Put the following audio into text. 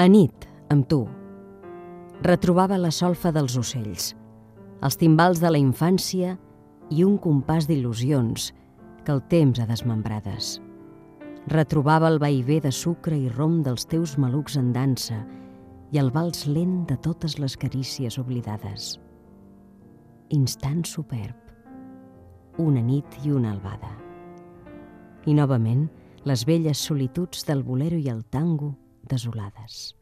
A nit, amb tu, retrobava la solfa dels ocells, els timbals de la infància i un compàs d'il·lusions que el temps ha desmembrades. Retrobava el vaivé de sucre i rom dels teus malucs en dansa i el vals lent de totes les carícies oblidades. Instant superb, una nit i una albada. I novament, les velles solituds del bolero i el tango desolades.